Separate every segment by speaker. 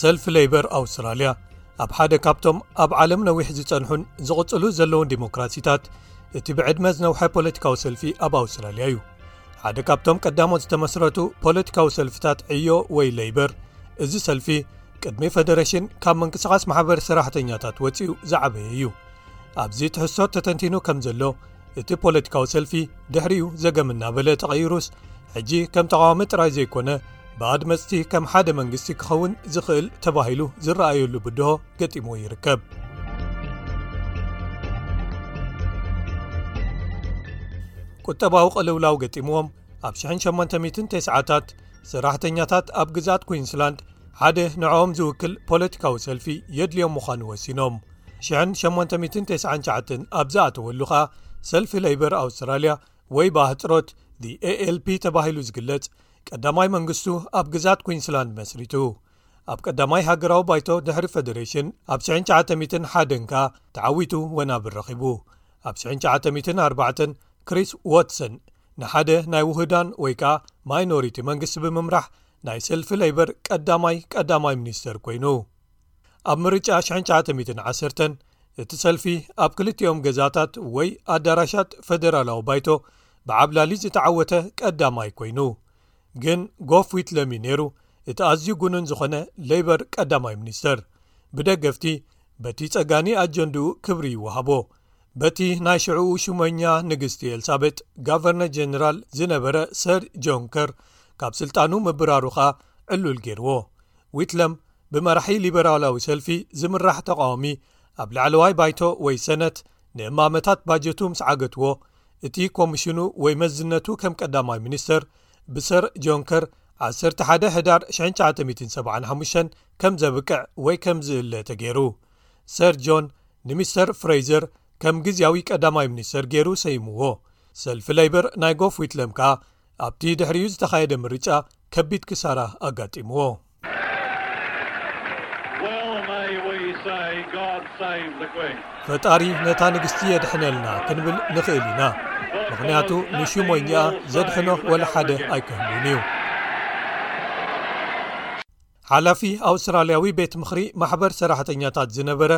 Speaker 1: ሰልፊ ለይበር ኣውስትራልያ ኣብ ሓደ ካብቶም ኣብ ዓለም ነዊሕ ዝጸንሑን ዝቕጽሉ ዘለዉን ዲሞክራሲታት እቲ ብዕድመ ዝነውሐ ፖለቲካዊ ሰልፊ ኣብ ኣውስትራልያ እዩ ሓደ ካብቶም ቀዳሞት ዝተመስረቱ ፖለቲካዊ ሰልፍታት ዕዮ ወይ ለይበር እዚ ሰልፊ ቅድሚ ፈደረሽን ካብ ምንቅስቓስ ማሕበር ሰራሕተኛታት ወፂኡ ዝዓበየ እዩ ኣብዚ ትሕሶት ተተንቲኑ ከም ዘሎ እቲ ፖለቲካዊ ሰልፊ ድሕሪኡ ዘገም እናበለ ተቐይሩስ ሕጂ ከም ተቓዋሚ ጥራይ ዘይኮነ ብኣድመፅቲ ከም ሓደ መንግስቲ ክኸውን ዝኽእል ተባሂሉ ዝረኣየሉ ብድሆ ገጢሙ ይርከብ ቁጠባዊ ቅልውላው ገጢምዎም ኣብ 1890ታት ሰራሕተኛታት ኣብ ግዝኣት ኲንስላንድ ሓደ ንዕኦም ዝውክል ፖለቲካዊ ሰልፊ የድልዮም ምዃኑ ወሲኖም 1899 ኣብ ዝኣተወሉ ኸኣ ሰልፊ ለይበር ኣውስትራልያ ወይ ብኣህፅሮት ኤኤlp ተባሂሉ ዝግለጽ ቀዳማይ መንግስቱ ኣብ ግዝኣት ኲንስላንድ መስሪቱ ኣብ ቀዳማይ ሃገራዊ ባይቶ ድሕሪ ፈደሬሽን ኣብ 1901 ከኣ ተዓዊቱ ወናብር ረኺቡ ኣብ ሽሕን ትሽዓተ ሚእትን ኣርባዕተን ክሪስ ዋትሰን ንሓደ ናይ ውህዳን ወይ ከኣ ማይኖሪቲ መንግስቲ ብምምራሕ ናይ ሰልፊ ለይበር ቀዳማይ ቀዳማይ ሚኒስተር ኮይኑ ኣብ ምርጫ ሽሕን ትሽዓተ ሚእትን ዓሰርተን እቲ ሰልፊ ኣብ ክልቲኦም ገዛታት ወይ ኣዳራሻት ፈደራላዊ ባይቶ ብዓብላሊ ዝተዓወተ ቀዳማይ ኮይኑ ግን ጎፍ ዊትለም እዩ ነይሩ እቲ ኣዝዩ ጉኑን ዝኾነ ለይበር ቀዳማይ ሚኒስተር ብደገፍቲ በቲ ጸጋኒ ኣጀንድኡ ክብሪ ይወሃቦ። በቲ ናይ ሽዕኡ ሹመኛ ንግስቲ ኤልሳቤጥ ጋቨርነ ጀነራል ዝነበረ ሰር ጆን ከር ካብ ስልጣኑ ምብራሩ ከኣ ዕሉል ገይርዎ። ዊትለም ብመራሒ ሊበራላዊ ሰልፊ ዝምራሕ ተቓዋሚ ኣብ ላዕለዋይ ባይቶ ወይ ሰነት ንእማመታት ባጀቱ ምስ ዓገትዎ እቲ ኮሚሽኑ ወይ መዝነቱ ከም ቀዳማይ ሚኒስተር ብሰር ጆን ከር ዓሰርተ ሓደ ሕዳር ሽሕን ትሽዓተ ሚእትን ሰብዓን ሓሙሽተን ከም ዘብቅዕ ወይ ከም ዝእለ ተገይሩ። ሰር ጆን ንሚስተር ፍረይዘር ከም ግዝያዊ ቀዳማይ ሚኒስተር ገይሩ ሰይምዎ። ሰልፊ ለይበር ናይ ጎፍ ዊትለም ከኣ ኣብቲ ድሕሪኡ ዝተኻየደ ምርጫ ከቢድ ክሳራ ኣጋጢምዎ። ፈጣሪ ነታ ንግስቲ የድሕነልና ክንብል ንኽእል ኢና፣ ምኽንያቱ ንሽሞኛኣ ዘድሕኖ ወላ ሓደ ኣይክህሉን እዩ። ሓላፊ ኣውስትራልያዊ ቤት ምኽሪ ማሕበር ሰራሕተኛታት ዝነበረ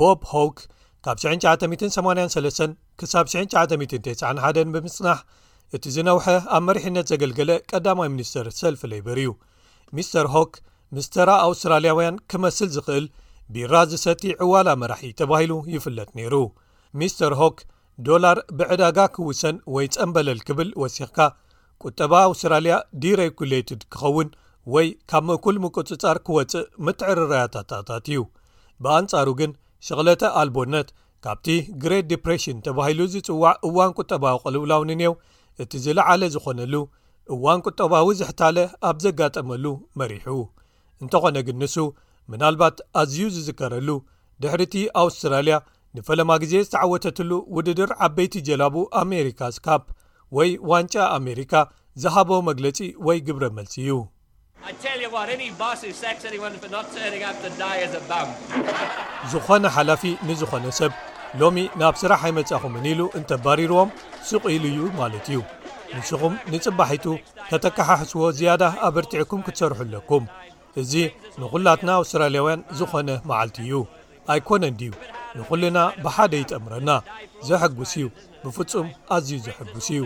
Speaker 1: ቦብ ሆውክ ካብ 983 ክሳብ 991 ብምጽናሕ እቲ ዝነውሐ ኣብ መሪሕነት ዘገልገለ ቀዳማይ ሚኒስተር ሰልፊ ለይበር እዩ ሚስተር ሆክ ምስ ተራ ኣውስትራልያውያን ክመስል ዝኽእል ቢራ ዝሰቲ ዕዋላ መራሒ ተባሂሉ ይፍለጥ ነይሩ ሚስተር ሆክ ዶላር ብዕዳጋ ክውሰን ወይ ጸምበለል ክብል ወሲኽካ፣ ቁጠባ ኣውስትራልያ ዲሬጉሌትድ ክኸውን ወይ ካብ ምእኩል ምቁጽጻር ክወጽእ ምትዕርራያታት ኣታትዩ። ብኣንጻሩ ግን ሽቕለተ ኣልቦነት ካብቲ ግሬት ዲፕሬሽን ተባሂሉ ዝጽዋዕ እዋን ቁጠባዊ ቅልውላው ንኔው እቲ ዝለዓለ ዝኾነሉ እዋን ቁጠባዊ ዝሕታለ ኣብ ዘጋጠመሉ መሪሑ። እንተኾነ ግን ንሱ ምናልባት ኣዝዩ ዝዝከረሉ ድሕሪቲ ኣውስትራልያ ንፈለማ ግዜ ዝተዓወተትሉ ውድድር ዓበይቲ ጀላቡ ኣሜሪካ ስካፕ ወይ ዋንጫ ኣሜሪካ ዝሃቦ መግለጺ ወይ ግብረ መልሲ እዩ ዝኾነ ሓላፊ ንዝኾነ ሰብ ሎሚ ናብ ስራሕ ኣይመጻኹምን ኢሉ እንተባሪርዎም ስቕ ኢሉ እዩ ማለት እዩ ንስኹም ንጽባሒቱ ተተካሓሕስዎ ዝያዳ ኣበርቲዕኩም ክትሰርሑ ኣለኩም እዚ ንኩላትና ኣውስትራልያውያን ዝኾነ መዓልቲ እዩ ኣይኮነን ድዩ ንኩልና ብሓደ ይጠምረና ዘሐጉስ እዩ ብፍፁም ኣዝዩ ዘሐጉስ እዩ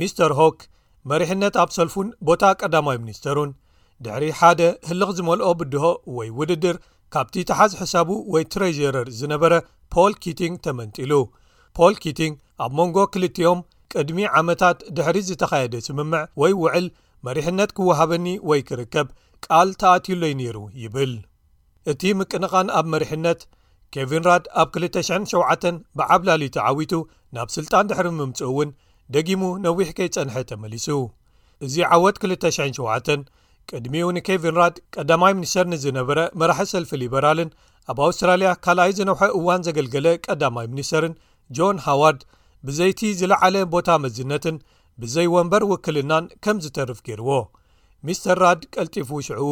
Speaker 1: ሚስተር ሆክ መሪሕነት ኣብ ሰልፉን ቦታ ቀዳማይ ሚኒስተሩን ድሕሪ ሓደ ህልኽ ዝመልኦ ብድሆ ወይ ውድድር ካብቲ ተሓዝ ሕሳቡ ወይ ትረዘረር ዝነበረ ፖል ኪቲንግ ተመንጢሉ ፖል ኪቲንግ ኣብ መንጎ ክልቲኦም ቅድሚ ዓመታት ድሕሪ ዝተኻየደ ስምምዕ ወይ ውዕል መሪሕነት ክወሃበኒ ወይ ክርከብ ቃል ተኣትዩለይ ነይሩ ይብል እቲ ምቅንቓን ኣብ መሪሕነት ኬቪን ራድ ኣብ 207 ብዓብላሊ ተዓዊቱ ናብ ስልጣን ድሕሪ ምምፅኡ እውን ደጊሙ ነዊሕ ከይፀንሐ ተመሊሱ እዚ ዓወት 27 ቅድሚኡ ንኬቪን ራድ ቀዳማይ ሚኒስተር ንዝነበረ መራሒ ሰልፊ ሊበራልን ኣብ ኣውስትራልያ ካልኣይ ዝነውሐ እዋን ዘገልገለ ቀዳማይ ሚኒስተርን ጆን ሃዋርድ ብዘይቲ ዝለዓለ ቦታ መዝነትን ብዘይ ወንበር ውክልናን ከም ዝተርፍ ገይርዎ ሚስተር ራድ ቀልጢፉ ሽዕኡ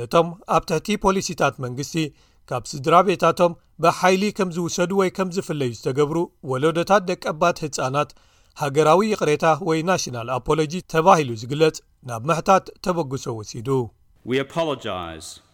Speaker 1: ነቶም ኣብ ትሕቲ ፖሊሲታት መንግስቲ ካብ ስድራ ቤታቶም ብሓይሊ ከም ዝውሰዱ ወይ ከም ዝፍለዩ ዝተገብሩ ወለዶታት ደቀባት ህፃናት ሃገራዊ ይቕሬታ ወይ ናሽናል ኣፖሎጂ ተባሂሉ ዝግለጽ ናብ ምሕታት ተበግሶ ወሲዱ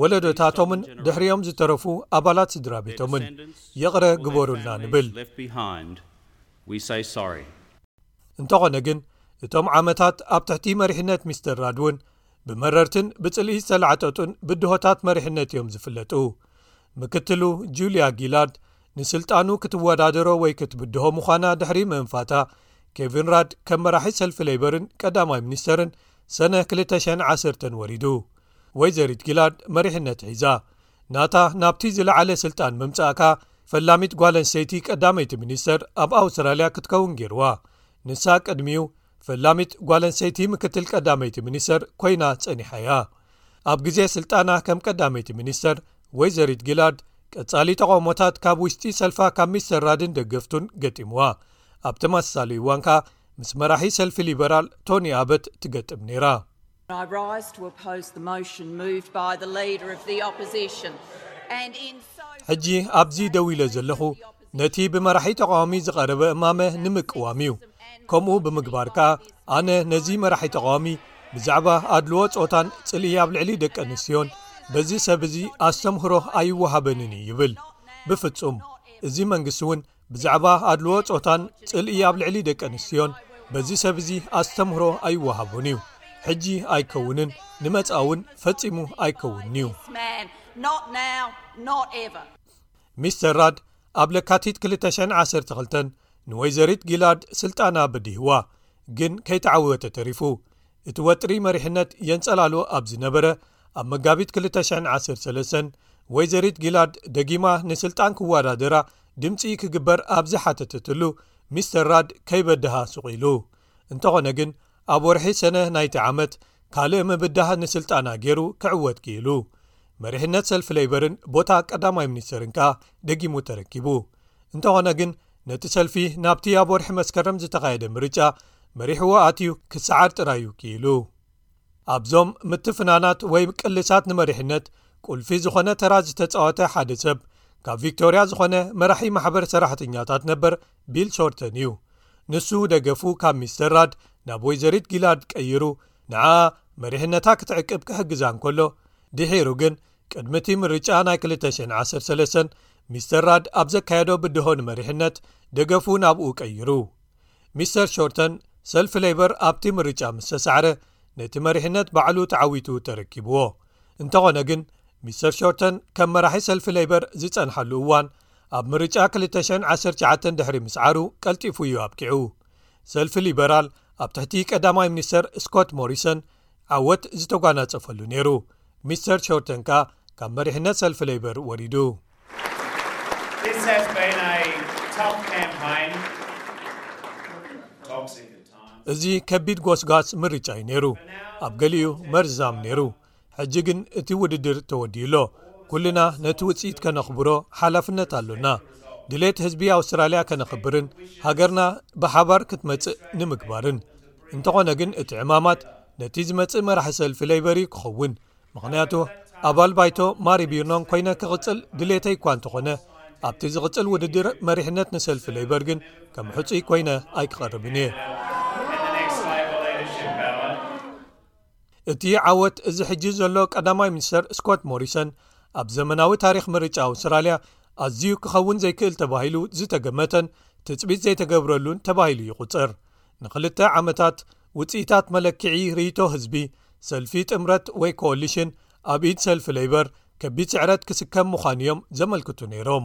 Speaker 1: ወለዶታቶምን ድሕሪኦም ዝተረፉ ኣባላት ስድራ ቤቶምን ይቕረ ግበሩልና ንብል እንተኾነ ግን እቶም ዓመታት ኣብ ትሕቲ መሪሕነት ሚስተር ራድ እውን ብመረርትን ብጽልኢ ዝተላዕጠጡን ብድሆታት መሪሕነት እዮም ዝፍለጡ ምክትሉ ጁልያ ጊላርድ ንስልጣኑ ክትወዳደሮ ወይ ክትብድሆ ምዃና ድሕሪ ምእንፋታ ኬቪን ራድ ከም መራሒ ሰልፊ ለይበርን ቀዳማይ ሚኒስተርን ሰነ 210 ወሪዱ ወይዘሪት ጊላድ መሪሕነት ሒዛ ናታ ናብቲ ዝለዓለ ስልጣን ምምጻእካ ፈላሚት ጓለንስተይቲ ቀዳመይቲ ሚኒስተር ኣብ ኣውስትራልያ ክትከውን ገይርዋ ንሳ ቅድሚኡ ፈላሚት ጓለንስተይቲ ምክትል ቀዳመይቲ ሚኒስተር ኮይና ጸኒሓ እያ ኣብ ግዜ ስልጣና ከም ቀዳመይቲ ሚኒስተር ወይዘሪት ጊላድ ቀጻሊ ተቓውሞታት ካብ ውሽጢ ሰልፋ ካብ ሚስተር ራድን ደገፍቱን ገጢምዋ ኣብ ተመሳሳሊ እዋንካ ምስ መራሒ ሰልፊ ሊበራል ቶኒ ኣበት ትገጥም ነይራ ሕጂ ኣብዚ ደው ኢለ ዘለኹ ነቲ ብመራሒ ተቓዋሚ ዝቐረበ እማመ ንምቅዋም እዩ ከምኡ ብምግባር ከኣ ኣነ ነዚ መራሒ ተቓዋሚ ብዛዕባ ኣድልዎ ፆታን ፅልኢ ኣብ ልዕሊ ደቂ ኣንስትዮን በዚ ሰብ እዚ ኣስተምህሮ ኣይወሃበንን እዩ ይብል ብፍፁም እዚ መንግስቲ እውን ብዛዕባ ኣድልዎ ፆታን ፅልኢ ኣብ ልዕሊ ደቂ ኣንስትዮን በዚ ሰብ እዚ ኣስተምህሮ ኣይወሃቡን እዩ ሕጂ ኣይከውንን ንመፃ እውን ፈፂሙ ኣይከውንን እዩ ሚስተር ራድ ኣብ ለካቲት 212 ንወይዘሪት ጊላርድ ስልጣና በዲህዋ ግን ከይተዓወተ ተሪፉ እቲ ወጥሪ መሪሕነት የንጸላሉ ኣብ ዝነበረ ኣብ መጋቢት 213 ወይዘሪት ጊላርድ ደጊማ ንስልጣን ክወዳደራ ድምጺ ክግበር ኣብ ዝሓተተትሉ ሚስተር ራድ ከይበድሃ ሱቒሉ እንተኾነ ግን ኣብ ወርሒ ሰነ ናይቲ ዓመት ካልእ ምብዳህ ንስልጣና ገይሩ ክዕወት ክኢሉ መሪሕነት ሰልፊ ለይበርን ቦታ ቀዳማይ ሚኒስተርን ከኣ ደጊሙ ተረኪቡ እንተኾነ ግን ነቲ ሰልፊ ናብቲ ኣብ ወርሒ መስከረም ዝተኻየደ ምርጫ መሪሕዎ ኣትዩ ክሰዓር ጥራይዩ ክኢሉ ኣብዞም ምትፍናናት ወይ ቅልሳት ንመሪሕነት ቁልፊ ዝኾነ ተራ ዝተጻወተ ሓደ ሰብ ካብ ቪክቶርያ ዝኾነ መራሒ ማሕበር ሰራሕተኛታት ነበር ቢል ሾርተን እዩ ንሱ ደገፉ ካብ ሚስተር ራድ ናብ ወይዘሪት ጊላርድ ቀይሩ ንዓ መሪሕነታ ክትዕቅብ ክሕግዛ እንከሎ ድሒሩ ግን ቅድሚ እቲ ምርጫ ናይ 213 ሚስተር ራድ ኣብ ዘካየዶ ብድሆ ንመሪሕነት ደገፉ ናብኡ ቀይሩ ሚስተር ሾርተን ሰልፊ ሌበር ኣብቲ ምርጫ ምስ ተሳዕረ ነቲ መሪሕነት ባዕሉ ተዓዊቱ ተረኪብዎ እንተኾነ ግን ሚስተር ሾርተን ከም መራሒ ሰልፊ ሌበር ዝጸንሓሉ እዋን ኣብ ምርጫ 219 ድሕሪ ምስዓሩ ቀልጢፉ እዩ ኣብቂዑ ሰልፊ ሊበራል ኣብ ትሕቲ ቀዳማይ ሚኒስተር ስኮት ሞሪሰን ዓወት ዝተጓናጸፈሉ ነይሩ ሚስተር ሾርተን ከኣ ካብ መሪሕነት ሰልፊ ለይበር ወሪዱ። እዚ ከቢድ ጎስጓስ ምርጫ እዩ ነይሩ ኣብ ገሊኡ መርዛም ነይሩ ሕጂ ግን እቲ ውድድር ተወዲኡ ኣሎ ኩሉና ነቲ ውፅኢት ከነኽብሮ ሓላፍነት ኣሎና ድሌት ህዝቢ ኣውስትራልያ ከነኽብርን ሃገርና ብሓባር ክትመፅእ ንምግባርን እንተኾነ ግን እቲ ዕማማት ነቲ ዝመጽእ መራሒ ሰልፊ ለይበርዩ ክኸውን ምኽንያቱ ኣባል ባይቶ ማሪ ቢርኖን ኮይነ ክቕጽል ድሌተይ እኳ እንተኾነ ኣብቲ ዝቕጽል ውድድር መሪሕነት ንሰልፊ ለይበር ግን ከም ሕጹይ ኮይነ ኣይክቐርብን እየ እቲ ዓወት እዚ ሕጂ ዘሎ ቀዳማይ ሚኒስተር ስኮት ሞሪሰን ኣብ ዘመናዊ ታሪክ ምርጫ ኣውስትራልያ ኣዝዩ ክኸውን ዘይክእል ተባሂሉ ዝተገመተን ትፅቢት ዘይተገብረሉን ተባሂሉ ይቁፅር ንክልተ ዓመታት ውጽኢታት መለክዒ ርእይቶ ህዝቢ ሰልፊ ጥምረት ወይ ኮኦሊሽን ኣብ ኢድ ሰልፊ ለይበር ከቢድ ስዕረት ክስከም ምዃኑ እዮም ዘመልክቱ ነይሮም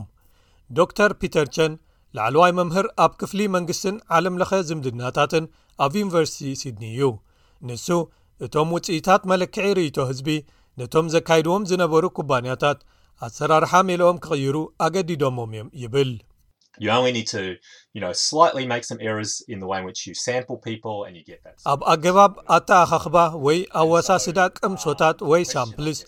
Speaker 1: ዶክተር ፒተር ቸን ላዕለዋይ መምህር ኣብ ክፍሊ መንግስትን ዓለም ለኸ ዝምድናታትን ኣብ ዩኒቨርሲቲ ሲድኒ እዩ ንሱ እቶም ውፅኢታት መለክዒ ርእይቶ ህዝቢ ነቶም ዘካይድዎም ዝነበሩ ኩባንያታት ኣሰራርሓ ሜልኦም ክቕይሩ ኣገዲዶሞም እዮም ይብል
Speaker 2: you only need to, you know, slightly make some errors in the way in which you sample people and you get that.
Speaker 1: ኣብ ኣገባብ ኣተኣኻኽባ ወይ ኣወሳስዳ ቅምሶታት ወይ ሳምፕልስ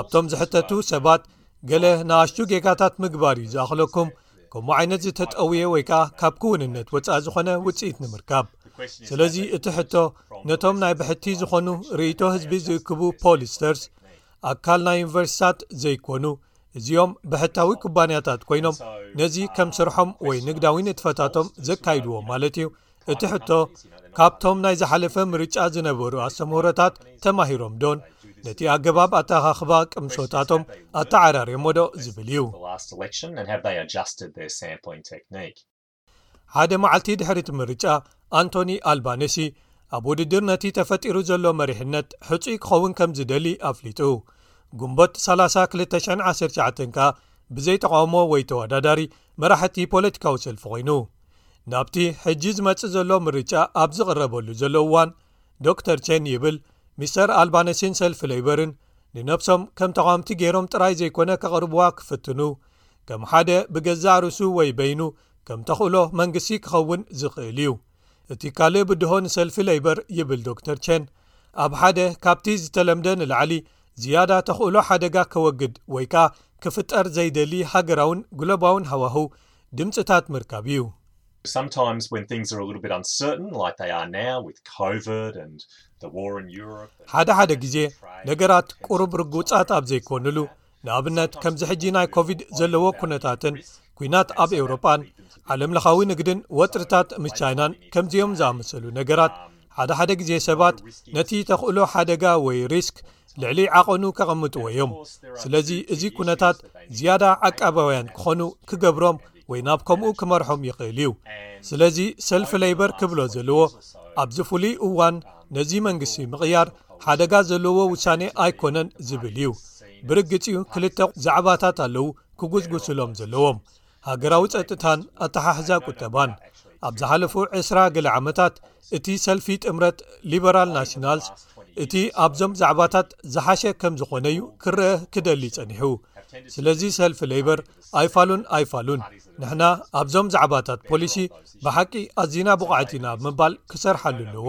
Speaker 1: ኣብቶም ዝሕተቱ ሰባት ገለ ንኣሽቱ ጌጋታት ምግባር እዩ ዝኣኽለኩም ከምኡ ዓይነት ዝተጠውየ ወይ ከኣ ካብ ክውንነት ወፃኢ ዝኾነ ውፅኢት ንምርካብ ስለዚ እቲ ሕቶ ነቶም ናይ ብሕቲ ዝኾኑ ርእቶ ህዝቢ ዝእክቡ ፖሊስተርስ ኣካል ናይ ዩኒቨርስታት ዘይኮኑ እዚኦም ብሕታዊ ኩባንያታት ኮይኖም ነዚ ከም ስርሖም ወይ ንግዳዊ ንጥፈታቶም ዘካይድዎ ማለት እዩ እቲ ሕቶ ካብቶም ናይ ዝሓለፈ ምርጫ ዝነበሩ ኣሰምሮታት ተማሂሮም ዶን ነቲ ኣገባብ ኣተኻኽባ ቅምሶታቶም ኣተዓራርዮሞዶ ዝብል እዩ ሓደ መዓልቲ ድሕሪቲ ምርጫ ኣንቶኒ ኣልባነሲ ኣብ ውድድር ነቲ ተፈጢሩ ዘሎ መሪሕነት ሕፁይ ክኸውን ከም ዝደሊ ኣፍሊጡ ጉንቦት 30219 ከኣ ብዘይ ተቃውሞ ወይ ተወዳዳሪ መራሕቲ ፖለቲካዊ ሰልፊ ኮይኑ ናብቲ ሕጂ ዝመጽእ ዘሎ ምርጫ ኣብ ዝቕረበሉ ዘሎ እዋን ዶክተር ቸን ይብል ሚስተር ኣልባነሲን ሰልፊ ለይበርን ንነብሶም ከም ተቓምቲ ገይሮም ጥራይ ዘይኮነ ከቕርብዋ ክፍትኑ ከም ሓደ ብገዛእ ርእሱ ወይ በይኑ ከም ተኽእሎ መንግስቲ ክኸውን ዝኽእል እዩ እቲ ካልእ ብድሆ ንሰልፊ ለይበር ይብል ዶክተር ቸን ኣብ ሓደ ካብቲ ዝተለምደ ንላዕሊ ዝያዳ ተኽእሎ ሓደጋ ከወግድ ወይ ከኣ ክፍጠር ዘይደሊ ሃገራውን ግሎባውን ሃዋህው ድምጽታት ምርካብ እዩ። ሓደ ሓደ ግዜ ነገራት ቅሩብ ርጉጻት ኣብ ዘይኮኑሉ ንኣብነት ከምዚ ሕጂ ናይ ኮቪድ ዘለዎ ኩነታትን ኲናት ኣብ ኤውሮጳን ዓለምለኻዊ ንግድን ወጥርታት ምስ ቻይናን ከምዚኦም ዝኣመሰሉ ነገራት ሓደ ሓደ ግዜ ሰባት ነቲ ተኽእሎ ሓደጋ ወይ ሪስክ ልዕሊ ዓቐኑ ከቐምጥዎ እዮም ስለዚ እዚ ኩነታት ዝያዳ ዓቃባውያን ክኾኑ ክገብሮም ወይ ናብ ከምኡ ክመርሖም ይኽእል እዩ ስለዚ ሰልፊ ለይበር ክብሎ ዘለዎ ኣብዚ ፍሉይ እዋን ነዚ መንግስቲ ምቕያር ሓደጋ ዘለዎ ውሳኔ ኣይኮነን ዝብል እዩ ብርግጽ ዩ ክልተ ዛዕባታት ኣለዉ ክጉዝጉስሎም ዘለዎም ሃገራዊ ጸጥታን ኣተሓሕዛ ቁጠባን ኣብ ዝሓለፉ ዕስራ ገለ ዓመታት እቲ ሰልፊ ጥምረት ሊበራል ናሽናልስ እቲ ኣብዞም ዛዕባታት ዝሓሸ ከም ዝኾነ እዩ ክረአ ክደሊ ጸኒሑ ስለዚ ሰልፊ ለይበር ኣይፋሉን ኣይፋሉን ንሕና ኣብዞም ዛዕባታት ፖሊሲ ብሓቂ ኣዚና ብቑዓት ኢና ብ ምባል ክሰርሓሉ ኣለዎ።